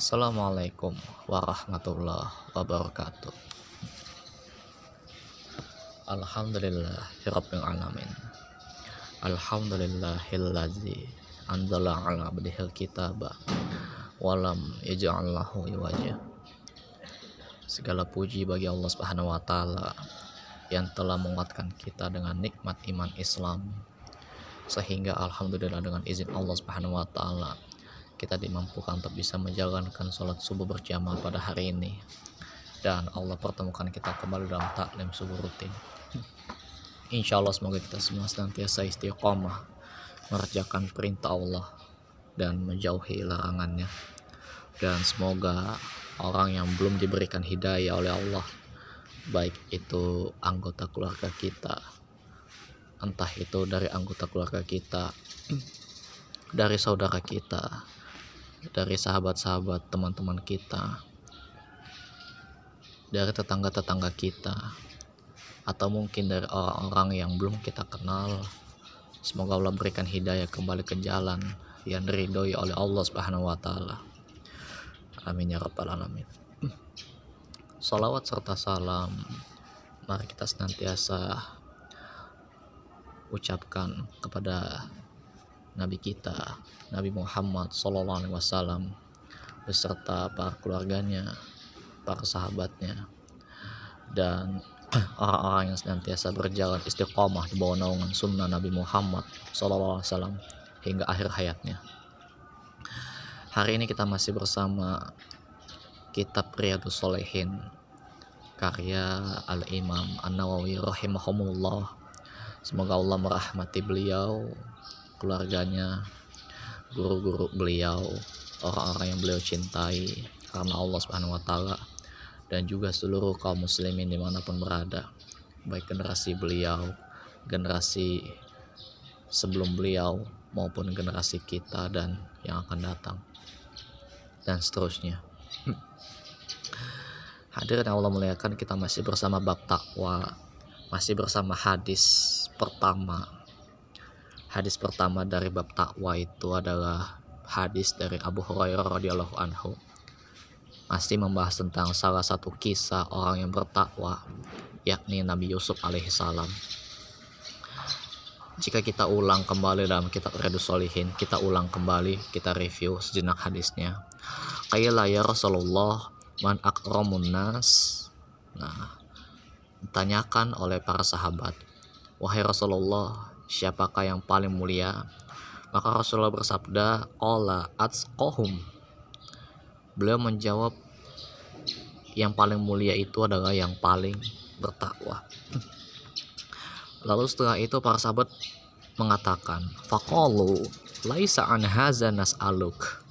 Assalamualaikum warahmatullahi wabarakatuh. Alhamdulillah Rabbil Alamin. Alhamdulillahillazi Anzala ala abdihil kitaba Walam yaj'allahu iwaja. Segala puji bagi Allah subhanahu wa ta'ala Yang telah menguatkan kita dengan nikmat iman Islam. Sehingga Alhamdulillah dengan izin Allah subhanahu wa ta'ala Kita dimampukan untuk bisa menjalankan sholat subuh berjamaah pada hari ini. Dan Allah pertemukan kita kembali dalam taklim subuh rutin. Insya Allah semoga kita semua senantiasa istiqomah mengerjakan perintah Allah dan menjauhi larangannya. Dan semoga orang yang belum diberikan hidayah oleh Allah baik itu anggota keluarga kita entah itu dari anggota keluarga kita dari saudara kita dari sahabat-sahabat teman-teman kita dari tetangga-tetangga kita atau mungkin dari orang-orang yang belum kita kenal. Semoga Allah berikan hidayah kembali ke jalan yang diridhoi oleh Allah Subhanahu wa taala. Amin ya rabbal alamin. Salawat serta salam mari kita senantiasa ucapkan kepada Nabi kita Nabi Muhammad Wasallam beserta para keluarganya para sahabatnya dan orang-orang yang senantiasa berjalan istiqomah di bawah naungan sunnah Nabi Muhammad SAW hingga akhir hayatnya. Hari ini kita masih bersama kitab Riyadus Solehin karya Al-Imam An-Nawawi rahimahumullah. Semoga Allah merahmati beliau, keluarganya, guru-guru beliau, orang-orang yang beliau cintai karena Allah Subhanahu wa taala dan juga seluruh kaum muslimin di mana pun berada baik generasi beliau generasi sebelum beliau maupun generasi kita dan yang akan datang dan seterusnya. Hadirin Allah muliakan kita masih bersama bab takwa masih bersama hadis pertama hadis pertama dari bab takwa itu adalah hadis dari Abu Hurairah radhiyallahu anhu. Masih membahas tentang salah satu kisah orang yang bertakwa yakni Nabi Yusuf alaihissalam jika kita ulang kembali dalam kitab Redus Solihin kita ulang kembali kita review sejenak hadisnya. Qala ya Rasulullah man akramun nas? Nah ditanyakan oleh para sahabat wahai Rasulullah siapakah yang paling mulia maka Rasulullah bersabda qala atsqahum Beliau menjawab yang paling mulia itu adalah yang paling bertakwa. Lalu setelah itu para sahabat mengatakan, "Faqalu laisa an haza nas'aluk."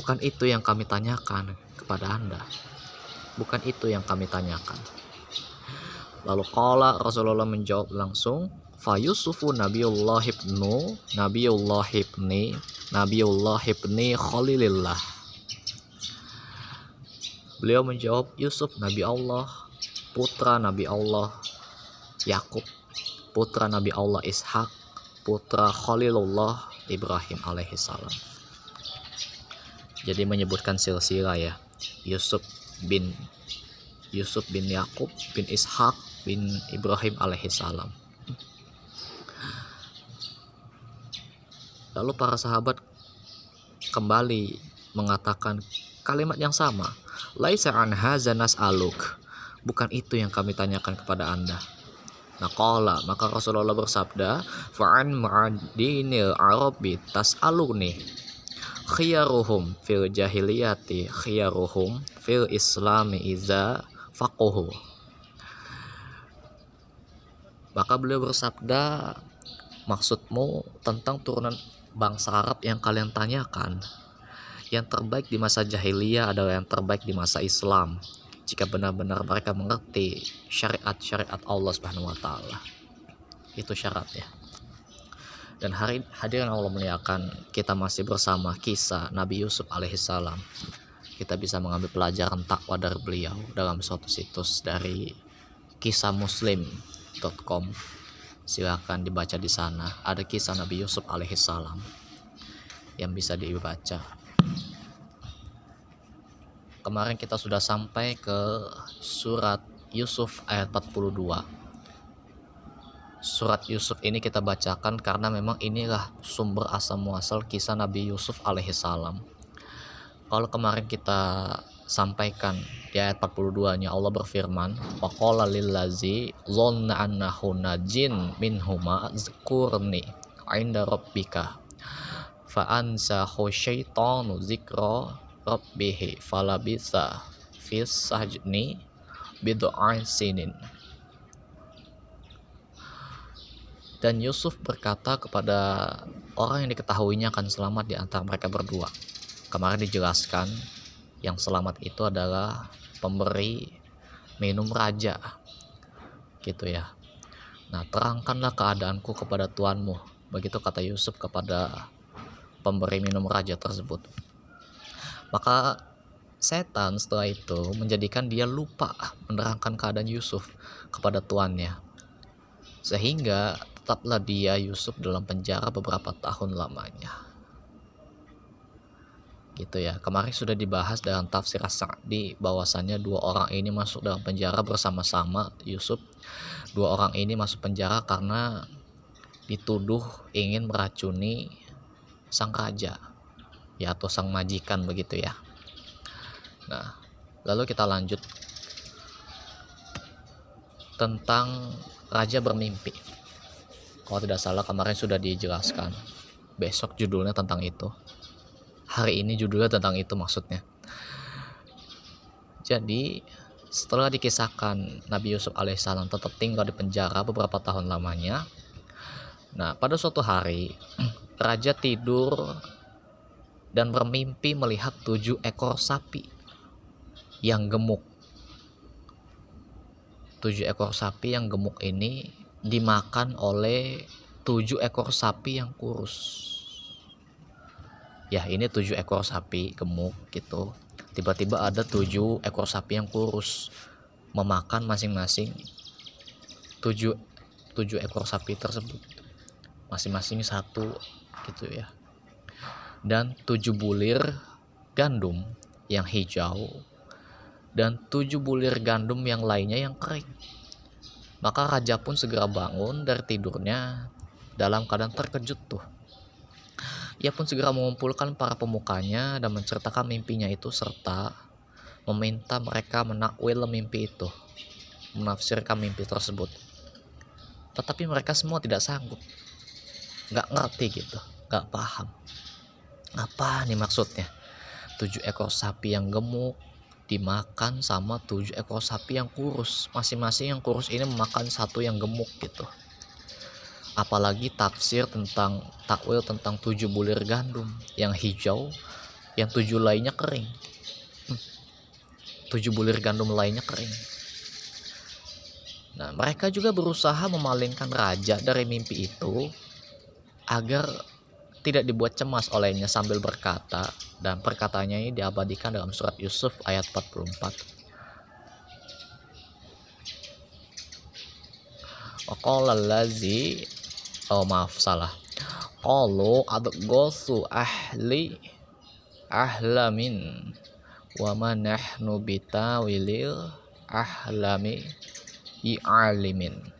Bukan itu yang kami tanyakan kepada Anda. Bukan itu yang kami tanyakan. Lalu qala Rasulullah menjawab langsung, "Fa Yusufu Nabiullah ibnu Nabiullah ibni Nabiullah ibni Khalilillah." Beliau menjawab, Yusuf Nabi Allah, putra Nabi Allah, Yakub, putra Nabi Allah Ishak, putra Khalilullah Ibrahim alaihissalam. Jadi menyebutkan silsilah ya, Yusuf bin Yusuf bin Yakub bin Ishak bin Ibrahim alaihissalam. Lalu para sahabat kembali mengatakan kalimat yang sama. Laisa an hazanas aluk. Bukan itu yang kami tanyakan kepada Anda. Naqala, maka Rasulullah bersabda, fa'an ma'adinil arabi tas'aluni khiyaruhum fil jahiliyati khiyaruhum fil islami iza faquhu. Maka beliau bersabda, maksudmu tentang turunan bangsa Arab yang kalian tanyakan yang terbaik di masa jahiliyah adalah yang terbaik di masa Islam jika benar-benar mereka mengerti syariat-syariat Allah Subhanahu wa taala. Itu syaratnya. Dan hari hadirin Allah muliakan kita masih bersama kisah Nabi Yusuf alaihissalam. Kita bisa mengambil pelajaran takwa dari beliau dalam suatu situs dari kisah muslim.com silahkan dibaca di sana. Ada kisah Nabi Yusuf alaihissalam yang bisa dibaca. Kemarin kita sudah sampai ke surat Yusuf ayat 42 surat Yusuf ini kita bacakan karena memang inilah sumber asal muasal kisah Nabi Yusuf alaihissalam. Kalau kemarin kita sampaikan di ayat 42 nya Allah berfirman waqala lillazi dhanna annahu najin minhuma zkurni inda rabbika fa ansahu syaitanu zikra rabbihi falabisa fis sajni bid'ain sinin Dan Yusuf berkata kepada orang yang diketahuinya akan selamat di antara mereka berdua. Kemarin dijelaskan yang selamat itu adalah pemberi minum raja. Gitu ya. Nah, terangkanlah keadaanku kepada tuanmu. Begitu kata Yusuf kepada pemberi minum raja tersebut. Maka setan setelah itu menjadikan dia lupa menerangkan keadaan Yusuf kepada tuannya. Sehingga tetaplah dia Yusuf dalam penjara beberapa tahun lamanya. Gitu ya. Kemarin sudah dibahas dalam tafsir Sa'di bahwasannya dua orang ini masuk dalam penjara bersama-sama Yusuf. Dua orang ini masuk penjara karena dituduh ingin meracuni sang raja ya atau sang majikan begitu ya. Nah, lalu kita lanjut tentang raja bermimpi kalau tidak salah kemarin sudah dijelaskan besok judulnya tentang itu hari ini judulnya tentang itu maksudnya. Jadi setelah dikisahkan Nabi Yusuf alaihissalam tetap tinggal di penjara beberapa tahun lamanya nah pada suatu hari raja tidur dan bermimpi melihat tujuh ekor sapi yang gemuk. Tujuh ekor sapi yang gemuk ini dimakan oleh tujuh ekor sapi yang kurus ya ini tujuh ekor sapi gemuk gitu. Tiba-tiba ada tujuh ekor sapi yang kurus memakan masing-masing tujuh tujuh ekor sapi tersebut. Masing-masing satu gitu ya. Dan tujuh bulir gandum yang hijau dan tujuh bulir gandum yang lainnya yang kering. Maka raja pun segera bangun dari tidurnya dalam keadaan terkejut tuh. Ia pun segera mengumpulkan para pemukanya dan menceritakan mimpinya itu serta meminta mereka menakwil mimpi itu, menafsirkan mimpi tersebut. Tetapi mereka semua tidak sanggup, nggak ngerti gitu, nggak paham. Apa nih maksudnya? Tujuh ekor sapi yang gemuk, dimakan sama tujuh ekor sapi yang kurus masing-masing yang kurus ini memakan satu yang gemuk gitu apalagi tafsir tentang takwil tentang tujuh bulir gandum. Yang hijau yang tujuh lainnya kering. Hmm. tujuh bulir gandum lainnya kering. Nah mereka juga berusaha memalingkan raja dari mimpi itu agar tidak dibuat cemas olehnya sambil berkata dan perkataannya ini diabadikan dalam surat Yusuf ayat 44 Waqala allazi Oh maaf salah. Qalu adgosu ahli ahlamin wa ma nahnu bitawilil ahlami i'alimin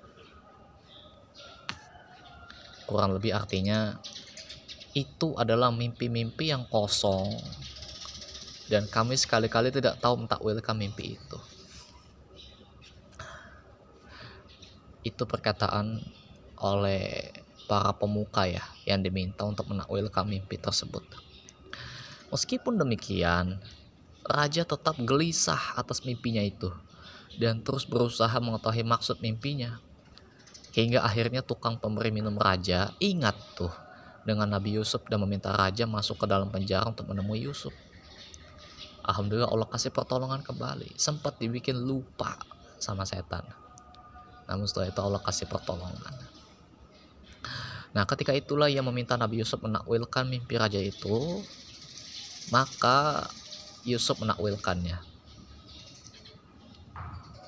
kurang lebih artinya itu adalah mimpi-mimpi yang kosong. Dan kami sekali-kali tidak tahu mentakwilkan mimpi itu. Itu perkataan oleh para pemuka ya yang diminta untuk menakwilkan mimpi tersebut meskipun demikian raja tetap gelisah atas mimpinya itu dan terus berusaha mengetahui maksud mimpinya hingga akhirnya tukang pemberi minum raja ingat tuh dengan Nabi Yusuf dan meminta raja masuk ke dalam penjara untuk menemui Yusuf. Alhamdulillah Allah kasih pertolongan kembali. Sempat dibikin lupa sama setan. Namun setelah itu Allah kasih pertolongan. Nah ketika itulah ia meminta Nabi Yusuf menakwilkan mimpi raja itu. Maka Yusuf menakwilkannya.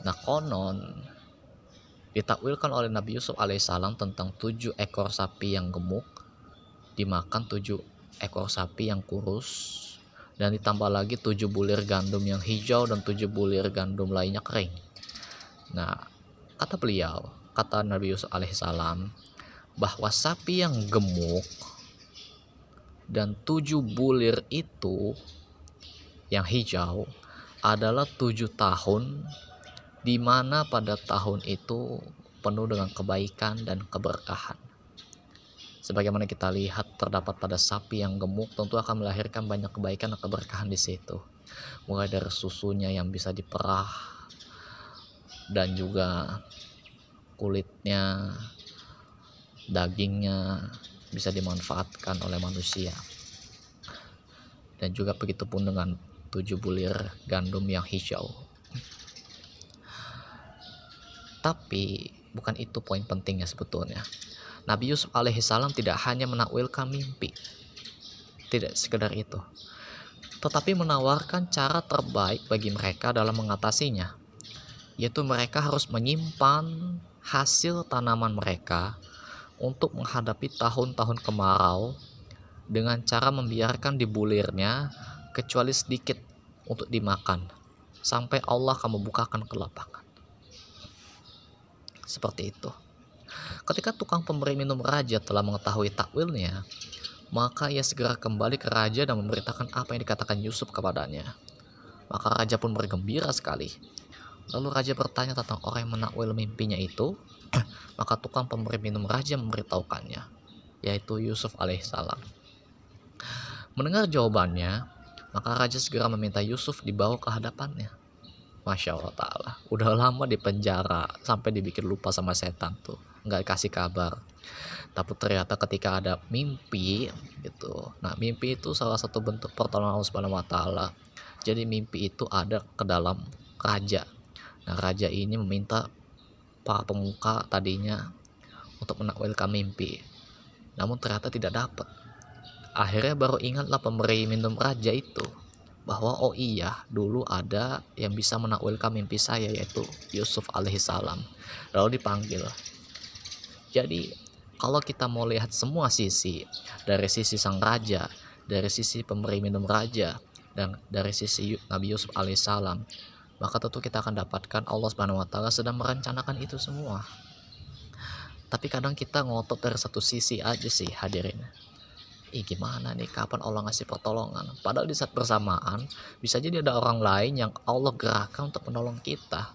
Nah konon ditakwilkan oleh Nabi Yusuf alaihissalam tentang tujuh ekor sapi yang gemuk dimakan tujuh ekor sapi yang kurus dan ditambah lagi tujuh bulir gandum yang hijau dan tujuh bulir gandum lainnya kering. Nah, kata beliau, kata Nabi Yusuf alaihissalam, bahwa sapi yang gemuk dan tujuh bulir itu yang hijau adalah tujuh tahun di mana pada tahun itu penuh dengan kebaikan dan keberkahan. Sebagaimana kita lihat terdapat pada sapi yang gemuk tentu akan melahirkan banyak kebaikan dan keberkahan di situ. Mulai dari susunya yang bisa diperah dan juga kulitnya dagingnya bisa dimanfaatkan oleh manusia. Dan juga begitu pun dengan tujuh bulir gandum yang hijau. Tapi bukan itu poin pentingnya sebetulnya. Nabi Yusuf alaihissalam tidak hanya menakwilkan mimpi tidak sekedar itu tetapi menawarkan cara terbaik bagi mereka dalam mengatasinya yaitu mereka harus menyimpan hasil tanaman mereka untuk menghadapi tahun-tahun kemarau dengan cara membiarkan dibulirnya kecuali sedikit untuk dimakan sampai Allah akan membukakan kelapangan. Seperti itu. Ketika tukang pemberi minum raja telah mengetahui takwilnya, maka ia segera kembali ke raja dan memberitakan apa yang dikatakan Yusuf kepadanya. Maka raja pun bergembira sekali. Lalu raja bertanya tentang orang yang menakwil mimpinya itu, maka tukang pemberi minum raja memberitahukannya, yaitu Yusuf alaihissalam. Mendengar jawabannya, maka raja segera meminta Yusuf dibawa ke hadapannya. Masya Allah Ta'ala, udah lama di penjara sampai dibikin lupa sama setan tuh, nggak kasih kabar. Tapi ternyata ketika ada mimpi gitu, nah mimpi itu salah satu bentuk pertolongan Allah Subhanahu Wa Ta'ala. Jadi mimpi itu ada ke dalam raja. Nah raja ini meminta para pemuka tadinya untuk menakwilkan mimpi. Namun ternyata tidak dapat. Akhirnya baru ingatlah pemberi minum raja itu bahwa oh iya dulu ada yang bisa menakwilkan mimpi saya yaitu Yusuf alaihissalam lalu dipanggil jadi kalau kita mau lihat semua sisi dari sisi sang raja dari sisi pemberi minum raja dan dari sisi Nabi Yusuf alaihissalam maka tentu kita akan dapatkan Allah Subhanahu wa taala sedang merencanakan itu semua. Tapi kadang kita ngotot dari satu sisi aja sih hadirin. Ih gimana nih kapan Allah ngasih pertolongan? Padahal di saat bersamaan bisa jadi ada orang lain yang Allah gerakkan untuk menolong kita.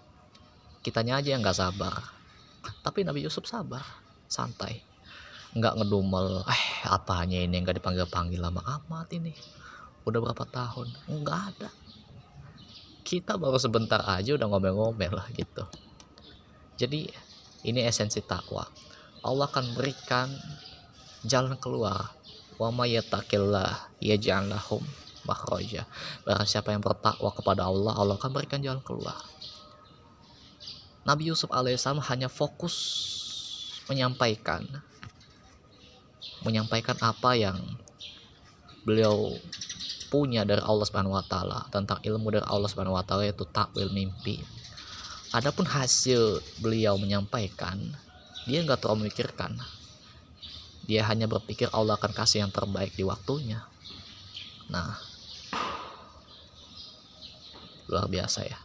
Kitanya aja yang nggak sabar. Tapi Nabi Yusuf sabar, santai. Nggak ngedumel, eh apanya ini nggak dipanggil-panggil lama amat ini. Udah berapa tahun? Nggak ada kita baru sebentar aja udah ngomel-ngomel lah gitu. Jadi ini esensi takwa. Allah akan berikan jalan keluar. Wa may yattaqillah yaj'al lahum barang siapa yang bertakwa kepada Allah Allah akan berikan jalan keluar. Nabi Yusuf alaihissalam hanya fokus menyampaikan menyampaikan apa yang beliau punya dari Allah Subhanahu wa taala, tentang ilmu dari Allah Subhanahu wa taala yaitu takwil mimpi. Adapun hasil beliau menyampaikan, dia nggak terlalu memikirkan. Dia hanya berpikir Allah akan kasih yang terbaik di waktunya. Nah, luar biasa ya.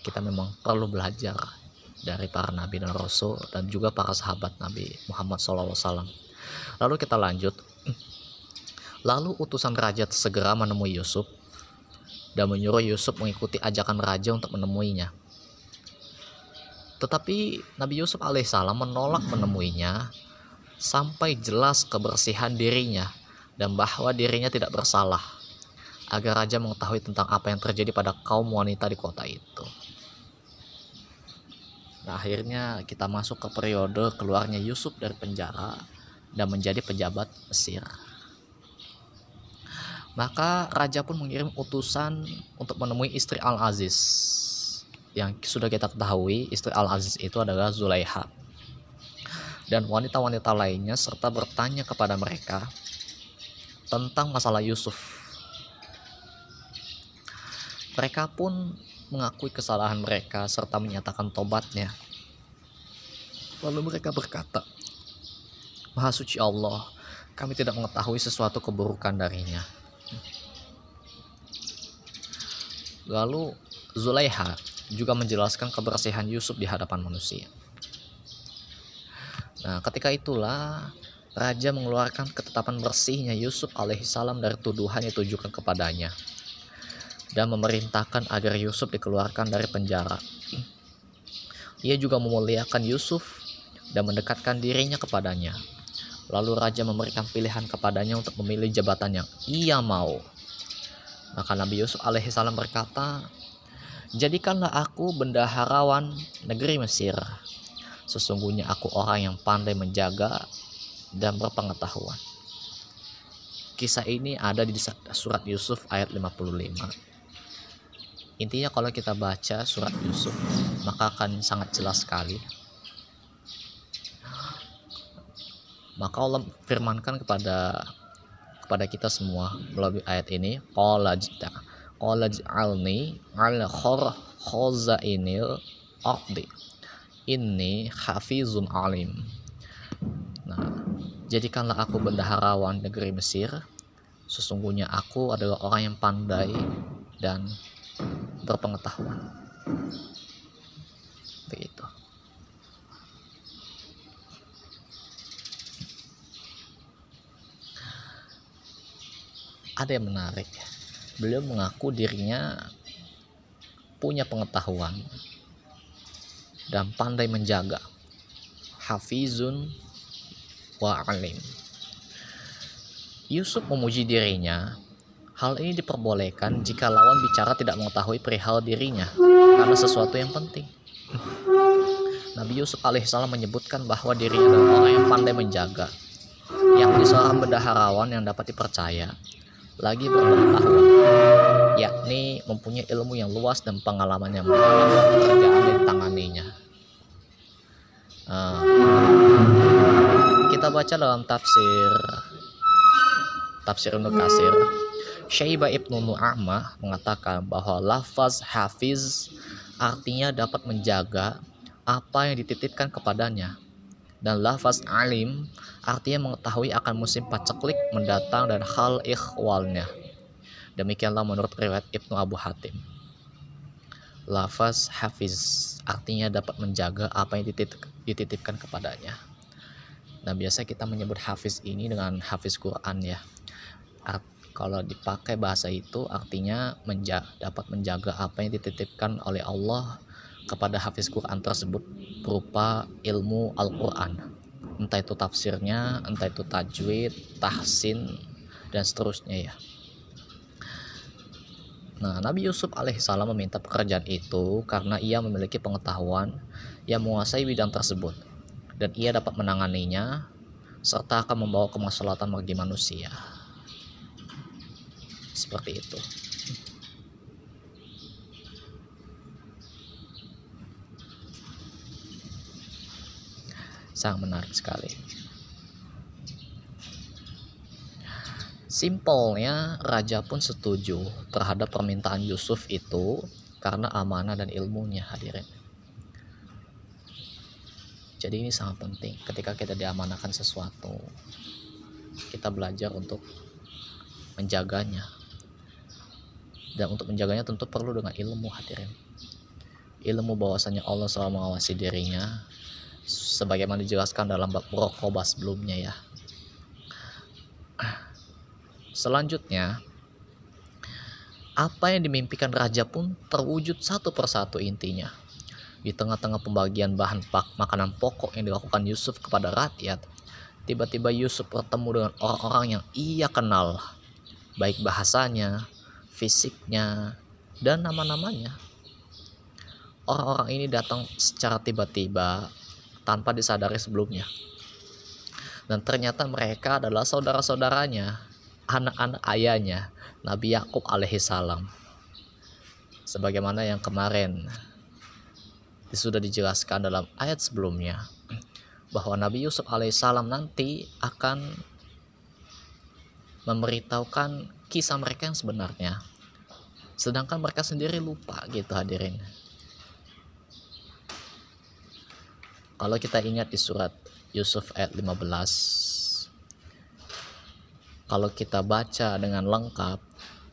Kita memang perlu belajar dari para nabi dan rasul dan juga para sahabat Nabi Muhammad SAW. Lalu kita lanjut Lalu utusan raja segera menemui Yusuf dan menyuruh Yusuf mengikuti ajakan raja untuk menemuinya. Tetapi Nabi Yusuf alaihissalam menolak menemuinya sampai jelas kebersihan dirinya dan bahwa dirinya tidak bersalah agar raja mengetahui tentang apa yang terjadi pada kaum wanita di kota itu. Nah, akhirnya kita masuk ke periode keluarnya Yusuf dari penjara dan menjadi pejabat Mesir. Maka raja pun mengirim utusan untuk menemui istri Al-Aziz. Yang sudah kita ketahui, istri Al-Aziz itu adalah Zulaiha. Dan wanita-wanita lainnya serta bertanya kepada mereka tentang masalah Yusuf. Mereka pun mengakui kesalahan mereka serta menyatakan tobatnya. Lalu mereka berkata, Maha suci Allah, kami tidak mengetahui sesuatu keburukan darinya Lalu Zulaiha juga menjelaskan kebersihan Yusuf di hadapan manusia. Nah, ketika itulah Raja mengeluarkan ketetapan bersihnya Yusuf alaihissalam dari tuduhan yang ditujukan kepadanya dan memerintahkan agar Yusuf dikeluarkan dari penjara. Ia juga memuliakan Yusuf dan mendekatkan dirinya kepadanya. Lalu raja memberikan pilihan kepadanya untuk memilih jabatan yang ia mau. Maka Nabi Yusuf alaihissalam berkata, Jadikanlah aku bendaharawan negeri Mesir. Sesungguhnya aku orang yang pandai menjaga dan berpengetahuan. Kisah ini ada di surat Yusuf ayat 55. Intinya kalau kita baca surat Yusuf maka akan sangat jelas sekali. Maka Allah firmankan kepada kepada kita semua melalui ayat ini qala qala ja'alni ala khor khazainil ardi inni hafizun alim nah Jadikanlah aku bendaharawan negeri Mesir. Sesungguhnya aku adalah orang yang pandai dan berpengetahuan. Begitu. Ada yang menarik. Beliau mengaku dirinya punya pengetahuan dan pandai menjaga. Hafizun wa alim. Yusuf memuji dirinya. Hal ini diperbolehkan jika lawan bicara tidak mengetahui perihal dirinya karena sesuatu yang penting. Nabi Yusuf alaihissalam menyebutkan bahwa dirinya adalah orang yang pandai menjaga, yang seorang bendaharawan yang dapat dipercaya, lagi berpengetahuan, yakni mempunyai ilmu yang luas dan pengalaman yang banyak. Pekerjaan yang ditanganinya. Uh, kita baca dalam tafsir tafsir Ibnu Kasir Syaiba Ibnu Nu'amah mengatakan bahwa lafaz hafiz artinya dapat menjaga apa yang dititipkan kepadanya dan lafaz alim artinya mengetahui akan musim paceklik mendatang dan hal ikhwalnya. Demikianlah menurut riwayat Ibnu Abu Hatim. Lafaz hafiz artinya dapat menjaga apa yang dititipkan kepadanya. Nah, biasa kita menyebut hafiz ini dengan hafiz Quran ya. Art, kalau dipakai bahasa itu artinya menja dapat menjaga apa yang dititipkan oleh Allah kepada hafiz Quran tersebut berupa ilmu Al-Quran. Entah itu tafsirnya, entah itu tajwid, tahsin, dan seterusnya ya. Nah, Nabi Yusuf alaihissalam meminta pekerjaan itu karena ia memiliki pengetahuan yang menguasai bidang tersebut dan ia dapat menanganinya serta akan membawa kemaslahatan bagi manusia. Seperti itu. Sangat menarik sekali. Simpelnya, raja pun setuju terhadap permintaan Yusuf itu karena amanah dan ilmunya hadirin. Jadi ini sangat penting ketika kita diamanahkan sesuatu. Kita belajar untuk menjaganya. Dan untuk menjaganya tentu perlu dengan ilmu hadirin. Ilmu bahwasanya Allah selalu mengawasi dirinya sebagaimana dijelaskan dalam bab muraqabah sebelumnya ya. Selanjutnya, apa yang dimimpikan raja pun terwujud satu persatu intinya di tengah-tengah pembagian bahan pak makanan pokok yang dilakukan Yusuf kepada rakyat, tiba-tiba Yusuf bertemu dengan orang-orang yang ia kenal, baik bahasanya, fisiknya, dan nama-namanya. Orang-orang ini datang secara tiba-tiba tanpa disadari sebelumnya. Dan ternyata mereka adalah saudara-saudaranya, anak-anak ayahnya, Nabi Yakub alaihissalam. Sebagaimana yang kemarin sudah dijelaskan dalam ayat sebelumnya bahwa Nabi Yusuf alaihissalam nanti akan memberitahukan kisah mereka yang sebenarnya sedangkan mereka sendiri lupa gitu hadirin kalau kita ingat di surat Yusuf ayat 15 kalau kita baca dengan lengkap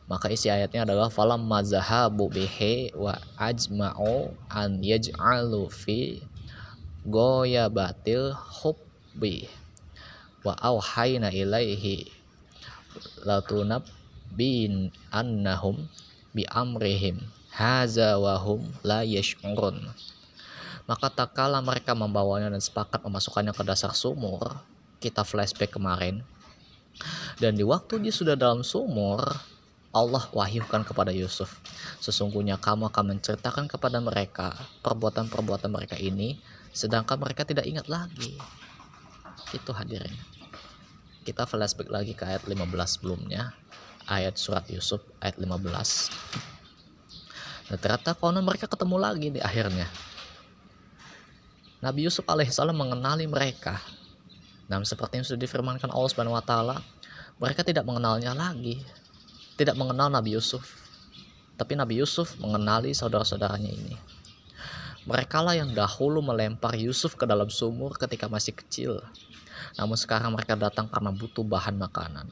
Maka isi ayatnya adalah falam mazahabu bihi wa ajma'u an yaj'alu fi batil hubbi wa auhayna ilaihi latunab bin annahum bi amrihim haza wahum la yash'urun maka tak kala mereka membawanya dan sepakat memasukkannya ke dasar sumur kita flashback kemarin dan di waktu dia sudah dalam sumur Allah wahyukan kepada Yusuf. Sesungguhnya kamu akan menceritakan kepada mereka perbuatan-perbuatan mereka ini, sedangkan mereka tidak ingat lagi. Itu hadirin. Kita flashback lagi ke ayat 15 sebelumnya. Ayat surat Yusuf ayat 15. Nah, ternyata konon mereka ketemu lagi di akhirnya. Nabi Yusuf alaihissalam mengenali mereka. Dan seperti yang sudah difirmankan Allah Subhanahu wa taala, mereka tidak mengenalnya lagi tidak mengenal Nabi Yusuf. Tapi Nabi Yusuf mengenali saudara-saudaranya ini. Mereka lah yang dahulu melempar Yusuf ke dalam sumur ketika masih kecil. Namun sekarang mereka datang karena butuh bahan makanan.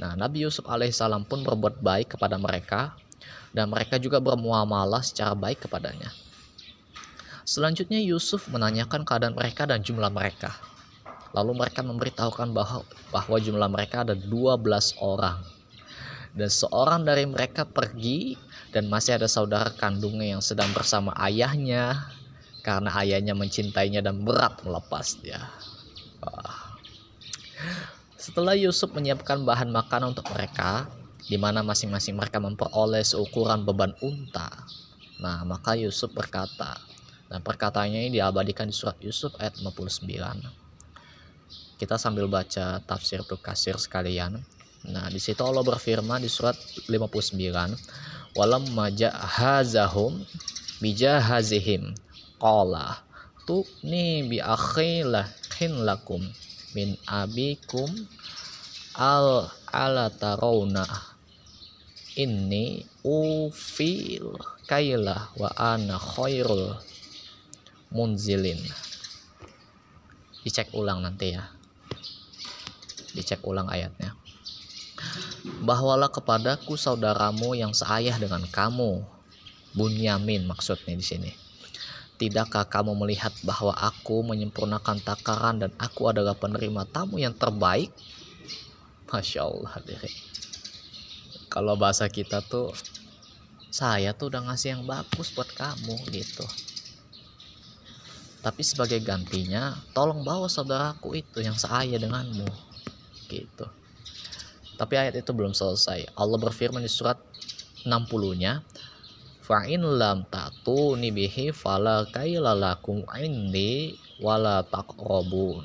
Nah, Nabi Yusuf alaihissalam pun berbuat baik kepada mereka dan mereka juga bermuamalah secara baik kepadanya. Selanjutnya Yusuf menanyakan keadaan mereka dan jumlah mereka. Lalu mereka memberitahukan bahwa, bahwa jumlah mereka ada 12 orang dan seorang dari mereka pergi dan masih ada saudara kandungnya yang sedang bersama ayahnya karena ayahnya mencintainya dan berat melepas dia. Setelah Yusuf menyiapkan bahan makanan untuk mereka, di mana masing-masing mereka memperoleh seukuran beban unta. Nah, maka Yusuf berkata, dan perkataannya ini diabadikan di surat Yusuf ayat 59. Kita sambil baca tafsir Kasir sekalian. Nah, di situ Allah berfirman di surat 59, "Walam majahazahum bijahazihim qala tukni bi akhilahin lakum min abikum al ala tarawna inni ufil kailah wa ana khairul munzilin dicek ulang nanti ya dicek ulang ayatnya bahwalah kepadaku saudaramu yang seayah dengan kamu. Bunyamin maksudnya di sini. Tidakkah kamu melihat bahwa aku menyempurnakan takaran dan aku adalah penerima tamu yang terbaik? Masya Allah diri. Kalau bahasa kita tuh saya tuh udah ngasih yang bagus buat kamu gitu. Tapi sebagai gantinya, tolong bawa saudaraku itu yang seaya denganmu. Gitu. Tapi ayat itu belum selesai. Allah berfirman di surat 60-nya, fa'in lam tatu nibihi fala kailalakum indi wala taqrabun.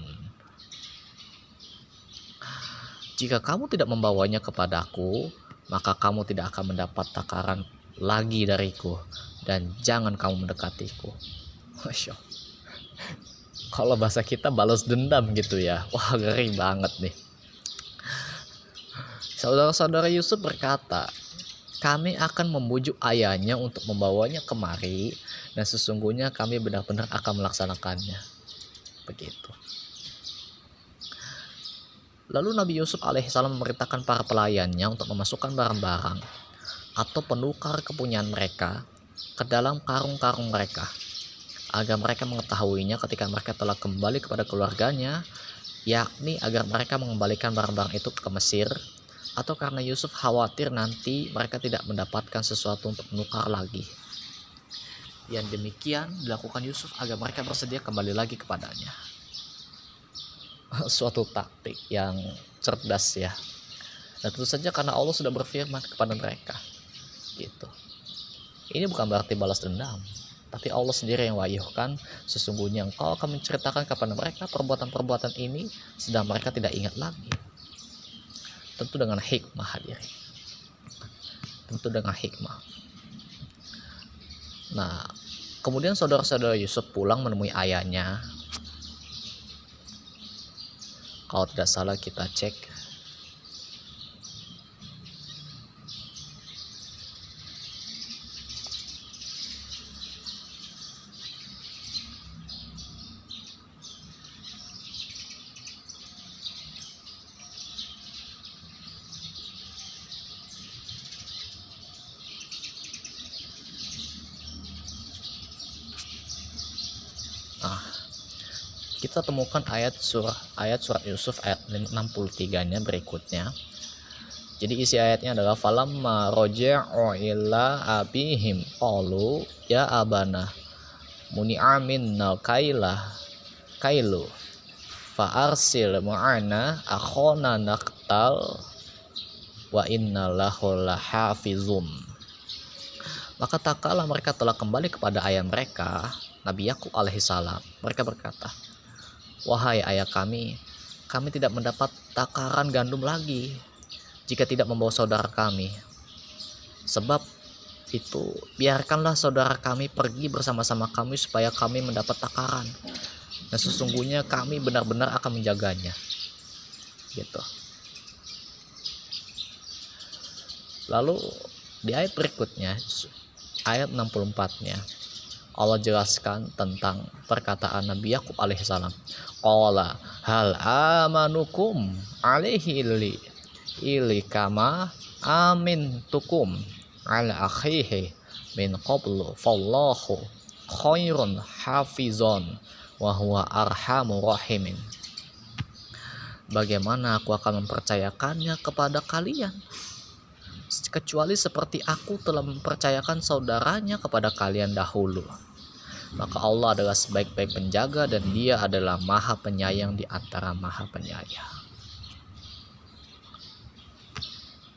Jika kamu tidak membawanya kepadaku, maka kamu tidak akan mendapat takaran lagi dariku dan jangan kamu mendekatiku. Masya Kalau bahasa kita balas dendam gitu ya. Wah, ngeri banget nih. Saudara-saudara Yusuf berkata, kami akan membujuk ayahnya untuk membawanya kemari dan sesungguhnya kami benar-benar akan melaksanakannya. Begitu. Lalu Nabi Yusuf alaihissalam memerintahkan para pelayannya untuk memasukkan barang-barang atau penukar kepunyaan mereka ke dalam karung-karung mereka agar mereka mengetahuinya ketika mereka telah kembali kepada keluarganya yakni agar mereka mengembalikan barang-barang itu ke Mesir atau karena Yusuf khawatir nanti mereka tidak mendapatkan sesuatu untuk menukar lagi. Yang demikian dilakukan Yusuf agar mereka bersedia kembali lagi kepadanya. Suatu taktik yang cerdas ya. Dan tentu saja karena Allah sudah berfirman kepada mereka. Gitu. Ini bukan berarti balas dendam, tapi Allah sendiri yang wahyukan sesungguhnya engkau akan menceritakan kepada mereka perbuatan-perbuatan ini sedang mereka tidak ingat lagi. Tentu dengan hikmah hadirin. Tentu dengan hikmah. Nah kemudian saudara-saudara Yusuf pulang menemui ayahnya. Kalau tidak salah kita cek kita temukan ayat surah ayat surat Yusuf ayat 63-nya berikutnya. Jadi isi ayatnya adalah falamma raja'u ila abihim qalu ya abana muni'amin kaila kailu fa arsil ma'ana akhona naqtal wa inna lahu lahafizum maka tak kala mereka telah kembali kepada ayah mereka Nabi Yakub alaihissalam mereka berkata wahai ayah kami kami tidak mendapat takaran gandum lagi jika tidak membawa saudara kami. Sebab itu biarkanlah saudara kami pergi bersama-sama kami supaya kami mendapat takaran. Dan sesungguhnya kami benar-benar akan menjaganya. Gitu. Lalu di ayat berikutnya ayat 64-nya Allah jelaskan tentang perkataan Nabi Yakub alaihissalam. Qala hal amanukum alaihi ilikama amin tukum ala akhihi min qablu fallahu khairun hafizon wa huwa arhamu rahimin Bagaimana aku akan mempercayakannya kepada kalian kecuali seperti aku telah mempercayakan saudaranya kepada kalian dahulu. Maka Allah adalah sebaik-baik penjaga dan dia adalah maha penyayang di antara maha penyayang.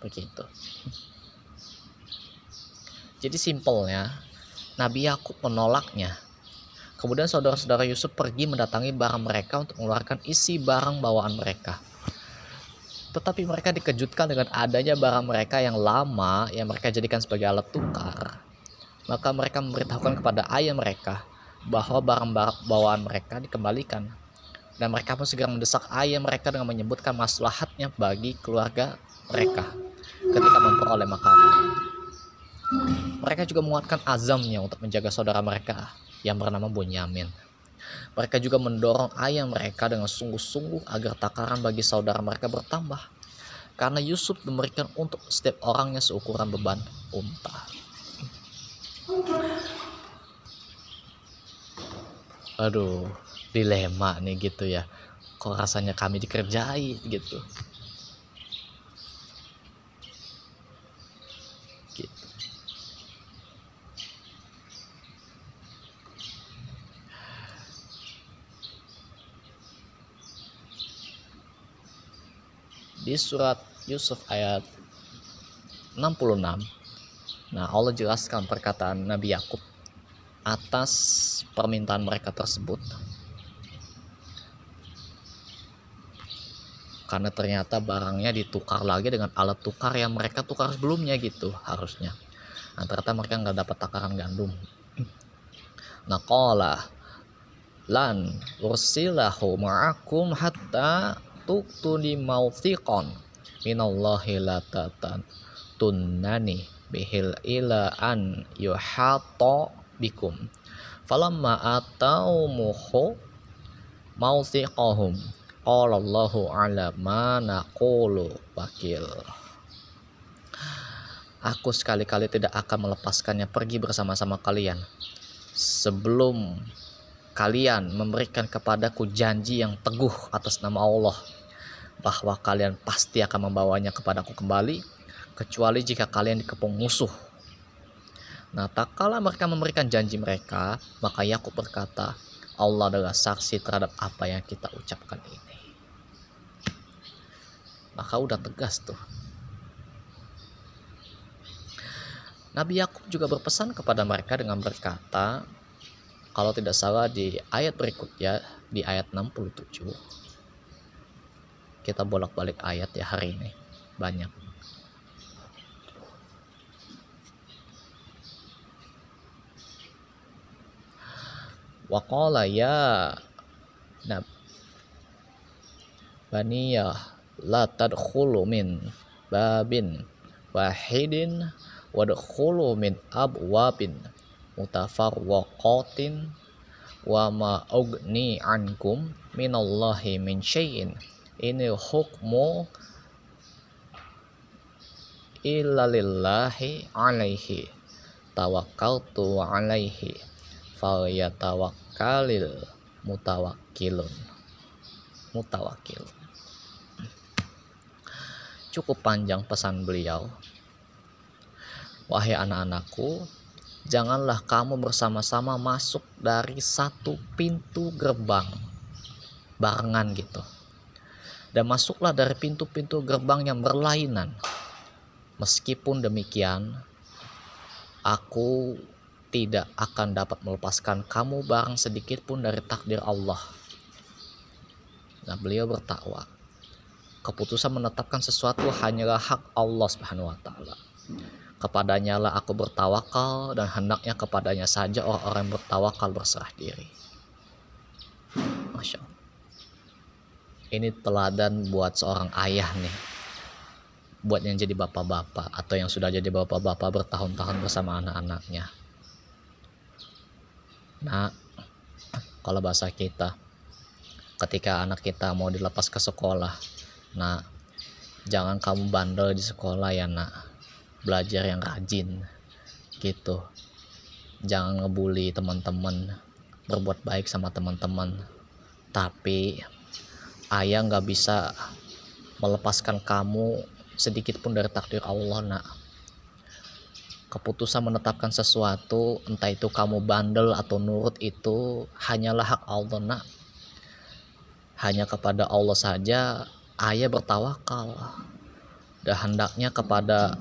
Begitu. Jadi simpelnya Nabi Yakub menolaknya. Kemudian saudara-saudara Yusuf pergi mendatangi barang mereka untuk mengeluarkan isi barang bawaan mereka tetapi mereka dikejutkan dengan adanya barang mereka yang lama yang mereka jadikan sebagai alat tukar maka mereka memberitahukan kepada ayah mereka bahwa barang bawaan mereka dikembalikan dan mereka pun segera mendesak ayah mereka dengan menyebutkan maslahatnya bagi keluarga mereka ketika memperoleh makanan. Mereka juga menguatkan azamnya untuk menjaga saudara mereka yang bernama Bunyamin. Mereka juga mendorong ayah mereka dengan sungguh-sungguh agar takaran bagi saudara mereka bertambah. Karena Yusuf memberikan untuk setiap orangnya seukuran beban unta. Aduh, dilema nih gitu ya. Kok rasanya kami dikerjai gitu. Di surat Yusuf ayat 66 nah Allah jelaskan perkataan Nabi Yakub atas permintaan mereka tersebut. Karena ternyata barangnya ditukar lagi dengan alat tukar yang mereka tukar sebelumnya gitu harusnya. Nah ternyata mereka nggak dapat takaran gandum. Nah kola lan ursilahu ma'akum hatta tuktuni mauthiqon minallahi latatan tunnani bihil ila an yuhato bikum. Falamma atau muhu mauthiqahum qala Allahu ala ma naqulu wakil. Aku sekali-kali tidak akan melepaskannya. Pergi bersama-sama kalian. Sebelum kalian memberikan kepadaku janji yang teguh atas nama Allah bahwa kalian pasti akan membawanya kepadaku kembali kecuali jika kalian dikepung musuh. Nah, tak kala mereka memberikan janji mereka, maka Yakub berkata, Allah adalah saksi terhadap apa yang kita ucapkan ini. Maka udah tegas tuh. Nabi Yakub juga berpesan kepada mereka dengan berkata, kalau tidak salah di ayat berikutnya di ayat 67 kita bolak-balik ayat ya hari ini. Banyak. Waqala ya Nab. Baniyah la tadkhulu min babin wahidin wadkhulu min abwabin mutafarwaqatin wa ma ugni ankum minallahi min syai'in ini hukmu illa lillahi alaihi tawakkaltu alaihi falyatawakkalil mutawakkilun. Mutawakkil. Cukup panjang pesan beliau. Wahai anak-anakku janganlah kamu bersama-sama masuk dari satu pintu gerbang barengan gitu dan masuklah dari pintu-pintu gerbang yang berlainan meskipun demikian aku tidak akan dapat melepaskan kamu barang sedikit pun dari takdir Allah. Nah, beliau bertakwa. Keputusan menetapkan sesuatu hanyalah hak Allah Subhanahu wa taala. Kepadanya lah aku bertawakal dan hendaknya kepadanya saja orang-orang bertawakal berserah diri. Masya Allah. Ini teladan buat seorang ayah nih. Buat yang jadi bapak-bapak atau yang sudah jadi bapak-bapak bertahun-tahun bersama anak-anaknya Nah, kalau bahasa kita, ketika anak kita mau dilepas ke sekolah, nah, jangan kamu bandel di sekolah ya nak, belajar yang rajin, gitu. Jangan ngebully teman-teman, berbuat baik sama teman-teman. Tapi ayah nggak bisa melepaskan kamu sedikit pun dari takdir Allah nak. Keputusan menetapkan sesuatu entah itu kamu bandel atau nurut itu hanyalah hak Allah nak. Hanya kepada Allah saja ayah bertawakal. Dan hendaknya kepada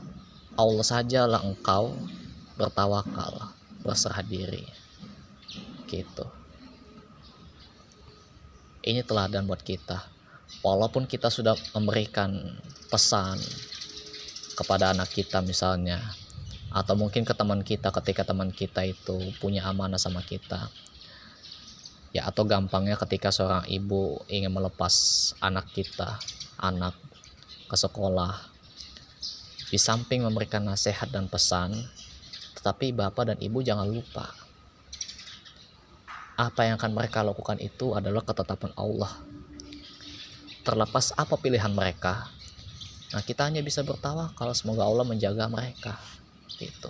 Allah sajalah engkau bertawakal berserah diri. Gitu ini teladan buat kita. Walaupun kita sudah memberikan pesan kepada anak kita misalnya atau mungkin ke teman kita ketika teman kita itu punya amanah sama kita. Ya atau gampangnya ketika seorang ibu ingin melepas anak kita anak ke sekolah. Di samping memberikan nasihat dan pesan tetapi bapak dan ibu jangan lupa apa yang akan mereka lakukan itu adalah ketetapan Allah. Terlepas apa pilihan mereka nah kita hanya bisa bertawa kalau semoga Allah menjaga mereka gitu.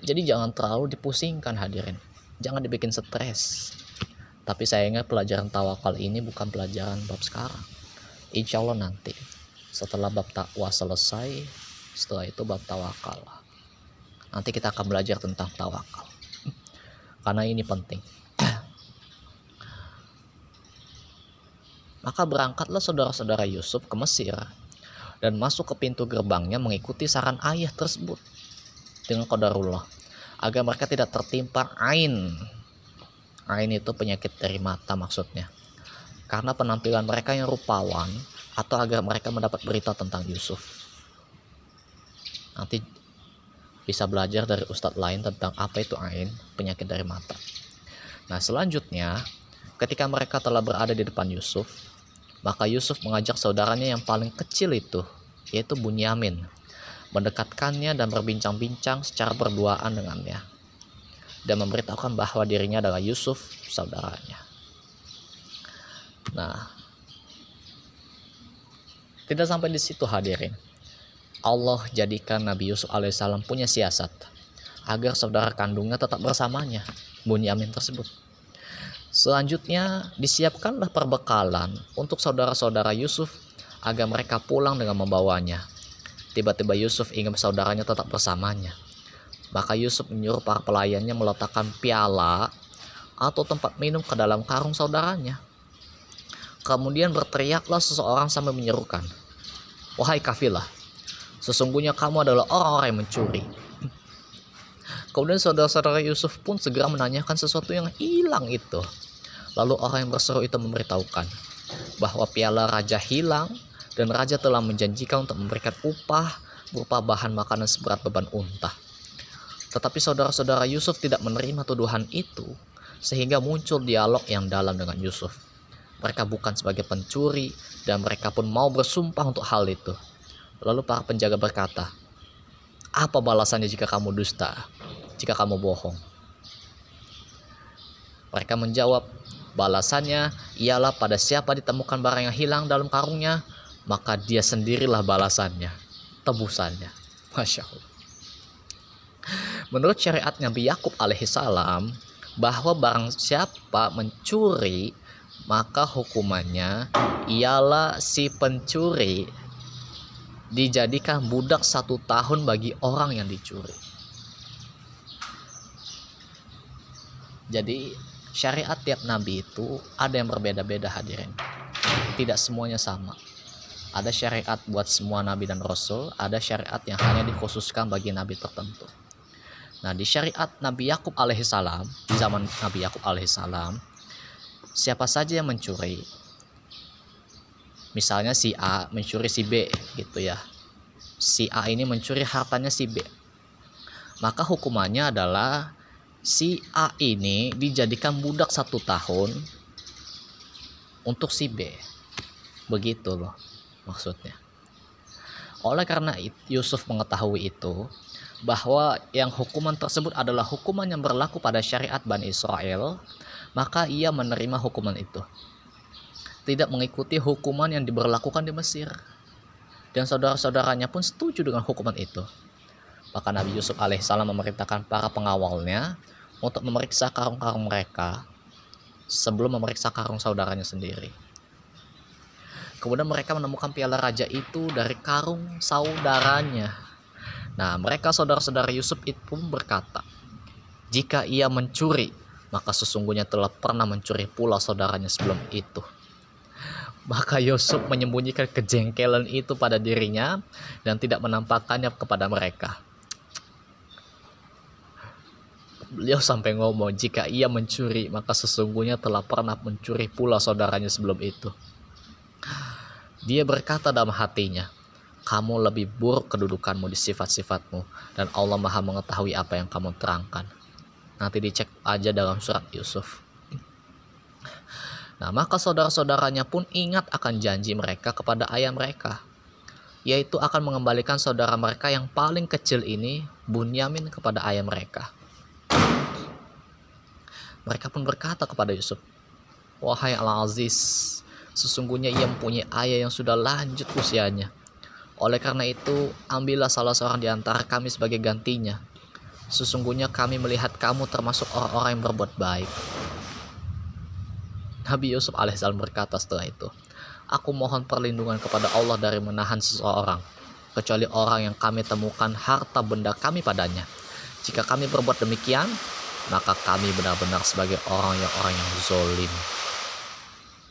Jadi jangan terlalu dipusingkan hadirin. Jangan dibikin stres. Tapi sayangnya pelajaran tawakal ini bukan pelajaran bab sekarang. Insya Allah nanti setelah bab takwa selesai setelah itu bab tawakal. Nanti kita akan belajar tentang tawakal. Karena ini penting maka berangkatlah saudara-saudara Yusuf ke Mesir dan masuk ke pintu gerbangnya mengikuti saran ayah tersebut dengan qadarullah agar mereka tidak tertimpa ain. Ain itu penyakit dari mata maksudnya. Karena penampilan mereka yang rupawan atau agar mereka mendapat berita tentang Yusuf. Nanti bisa belajar dari ustadz lain tentang apa itu ain penyakit dari mata. Nah selanjutnya ketika mereka telah berada di depan Yusuf maka Yusuf mengajak saudaranya yang paling kecil itu yaitu Bunyamin mendekatkannya dan berbincang-bincang secara berduaan dengannya dan memberitahukan bahwa dirinya adalah Yusuf saudaranya. Nah, tidak sampai di situ hadirin. Allah jadikan Nabi Yusuf alaihissalam punya siasat agar saudara kandungnya tetap bersamanya, Bunyamin tersebut. Selanjutnya disiapkanlah perbekalan untuk saudara-saudara Yusuf agar mereka pulang dengan membawanya Tiba-tiba Yusuf ingin saudaranya tetap bersamanya. Maka Yusuf menyuruh para pelayannya meletakkan piala atau tempat minum ke dalam karung saudaranya. Kemudian berteriaklah seseorang sambil menyerukan, Wahai kafilah, sesungguhnya kamu adalah orang-orang yang mencuri. Kemudian saudara-saudara Yusuf pun segera menanyakan sesuatu yang hilang itu. Lalu orang yang berseru itu memberitahukan bahwa piala raja hilang dan raja telah menjanjikan untuk memberikan upah berupa bahan makanan seberat beban unta. Tetapi saudara-saudara Yusuf tidak menerima tuduhan itu, sehingga muncul dialog yang dalam dengan Yusuf. Mereka bukan sebagai pencuri, dan mereka pun mau bersumpah untuk hal itu. Lalu para penjaga berkata, "Apa balasannya jika kamu dusta? Jika kamu bohong?" Mereka menjawab, "Balasannya ialah pada siapa ditemukan barang yang hilang dalam karungnya, maka dia sendirilah balasannya, tebusannya. Masya Allah. Menurut syariat Nabi Yakub alaihissalam, bahwa barang siapa mencuri maka hukumannya ialah si pencuri dijadikan budak satu tahun bagi orang yang dicuri. Jadi syariat tiap nabi itu ada yang berbeda-beda hadirin. Tidak semuanya sama. Ada syariat buat semua nabi dan rasul, ada syariat yang hanya dikhususkan bagi nabi tertentu. Nah, di syariat Nabi Yakub alaihissalam, di zaman Nabi Yakub alaihissalam, siapa saja yang mencuri, misalnya si A mencuri si B gitu ya. Si A ini mencuri hartanya si B. Maka hukumannya adalah si A ini dijadikan budak satu tahun untuk si B. Begitu loh maksudnya. Oleh karena Yusuf mengetahui itu, bahwa yang hukuman tersebut adalah hukuman yang berlaku pada syariat Bani Israel, maka ia menerima hukuman itu. Tidak mengikuti hukuman yang diberlakukan di Mesir. Dan saudara-saudaranya pun setuju dengan hukuman itu. Maka Nabi Yusuf alaihissalam memerintahkan para pengawalnya untuk memeriksa karung-karung mereka sebelum memeriksa karung saudaranya sendiri. Kemudian mereka menemukan piala raja itu dari karung saudaranya Nah, mereka saudara-saudara Yusuf itu pun berkata, jika ia mencuri, maka sesungguhnya telah pernah mencuri pula saudaranya sebelum itu. Maka Yusuf menyembunyikan kejengkelan itu pada dirinya dan tidak menampakkannya kepada mereka. Beliau sampai ngomong, jika ia mencuri, maka sesungguhnya telah pernah mencuri pula saudaranya sebelum itu. Dia berkata dalam hatinya, kamu lebih buruk kedudukanmu di sifat-sifatmu dan Allah maha mengetahui apa yang kamu terangkan. Nanti dicek aja dalam surat Yusuf. Nah maka saudara-saudaranya pun ingat akan janji mereka kepada ayah mereka yaitu akan mengembalikan saudara mereka yang paling kecil ini Bunyamin kepada ayah mereka mereka pun berkata kepada Yusuf wahai Al-Aziz sesungguhnya ia mempunyai ayah yang sudah lanjut usianya oleh karena itu, ambillah salah seorang di antara kami sebagai gantinya. Sesungguhnya kami melihat kamu termasuk orang-orang yang berbuat baik. Nabi Yusuf alaihissalam berkata setelah itu, Aku mohon perlindungan kepada Allah dari menahan seseorang, kecuali orang yang kami temukan harta benda kami padanya. Jika kami berbuat demikian, maka kami benar-benar sebagai orang yang orang yang zolim.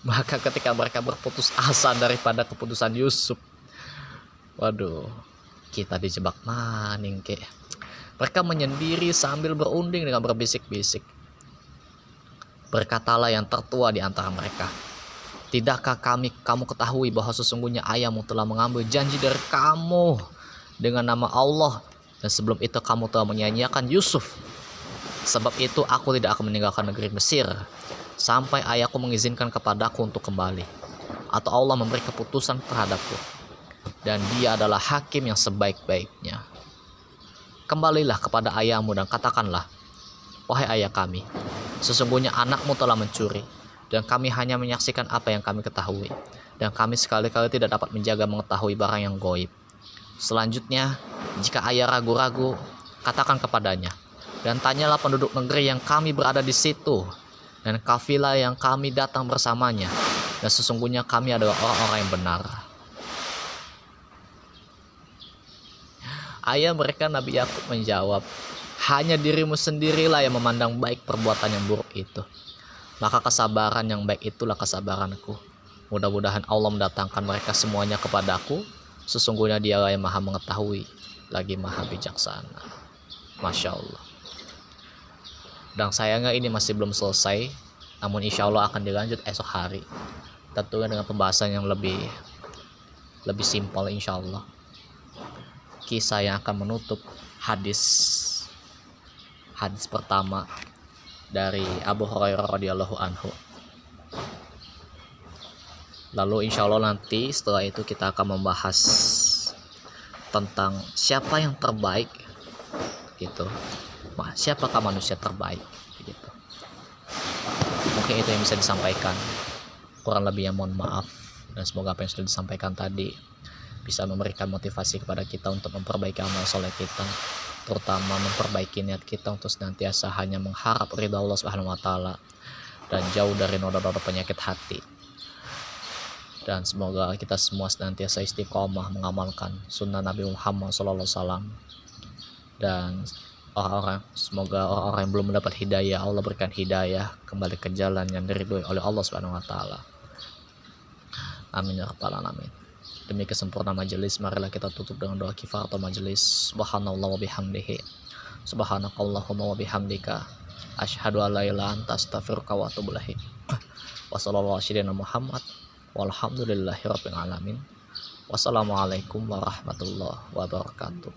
Maka ketika mereka berputus asa daripada keputusan Yusuf, Waduh, kita dijebak maning ke. Mereka menyendiri sambil berunding dengan berbisik-bisik. Berkatalah yang tertua di antara mereka. Tidakkah kami kamu ketahui bahwa sesungguhnya ayahmu telah mengambil janji dari kamu dengan nama Allah dan sebelum itu kamu telah menyanyiakan Yusuf. Sebab itu aku tidak akan meninggalkan negeri Mesir sampai ayahku mengizinkan kepadaku untuk kembali atau Allah memberi keputusan terhadapku dan dia adalah hakim yang sebaik-baiknya. Kembalilah kepada ayahmu dan katakanlah, Wahai ayah kami, sesungguhnya anakmu telah mencuri, dan kami hanya menyaksikan apa yang kami ketahui, dan kami sekali-kali tidak dapat menjaga mengetahui barang yang goib. Selanjutnya, jika ayah ragu-ragu, katakan kepadanya, dan tanyalah penduduk negeri yang kami berada di situ, dan kafilah yang kami datang bersamanya, dan sesungguhnya kami adalah orang-orang yang benar. Ayah mereka Nabi Yakub menjawab, hanya dirimu sendirilah yang memandang baik perbuatan yang buruk itu. Maka kesabaran yang baik itulah kesabaranku. Mudah-mudahan Allah mendatangkan mereka semuanya kepadaku. Sesungguhnya dia yang maha mengetahui, lagi maha bijaksana. Masya Allah. Dan sayangnya ini masih belum selesai, namun insya Allah akan dilanjut esok hari. Tentunya dengan pembahasan yang lebih lebih simpel insya Allah kisah yang akan menutup hadis hadis pertama dari Abu Hurairah radhiyallahu anhu. Lalu insya Allah nanti setelah itu kita akan membahas tentang siapa yang terbaik gitu. Wah, siapakah manusia terbaik gitu. Mungkin itu yang bisa disampaikan. Kurang lebih yang mohon maaf dan semoga apa yang sudah disampaikan tadi bisa memberikan motivasi kepada kita untuk memperbaiki amal soleh kita terutama memperbaiki niat kita untuk senantiasa hanya mengharap ridha Allah Subhanahu wa taala dan jauh dari noda-noda penyakit hati dan semoga kita semua senantiasa istiqomah mengamalkan sunnah Nabi Muhammad SAW dan orang-orang semoga orang-orang yang belum mendapat hidayah Allah berikan hidayah kembali ke jalan yang diridhoi oleh Allah Subhanahu wa taala. Amin ya rabbal alamin. Demi kesempurnaan majelis marilah kita tutup dengan doa kifaratul majelis. Subhanallah wa bihamdihi. Subhanakallahumma wa bihamdika asyhadu an la ilaha anta astaghfiruka wa atubu ilaik. Wassalamualaikum Muhammad Walhamdulillahirrabbilalamin. Wassalamualaikum warahmatullahi wabarakatuh.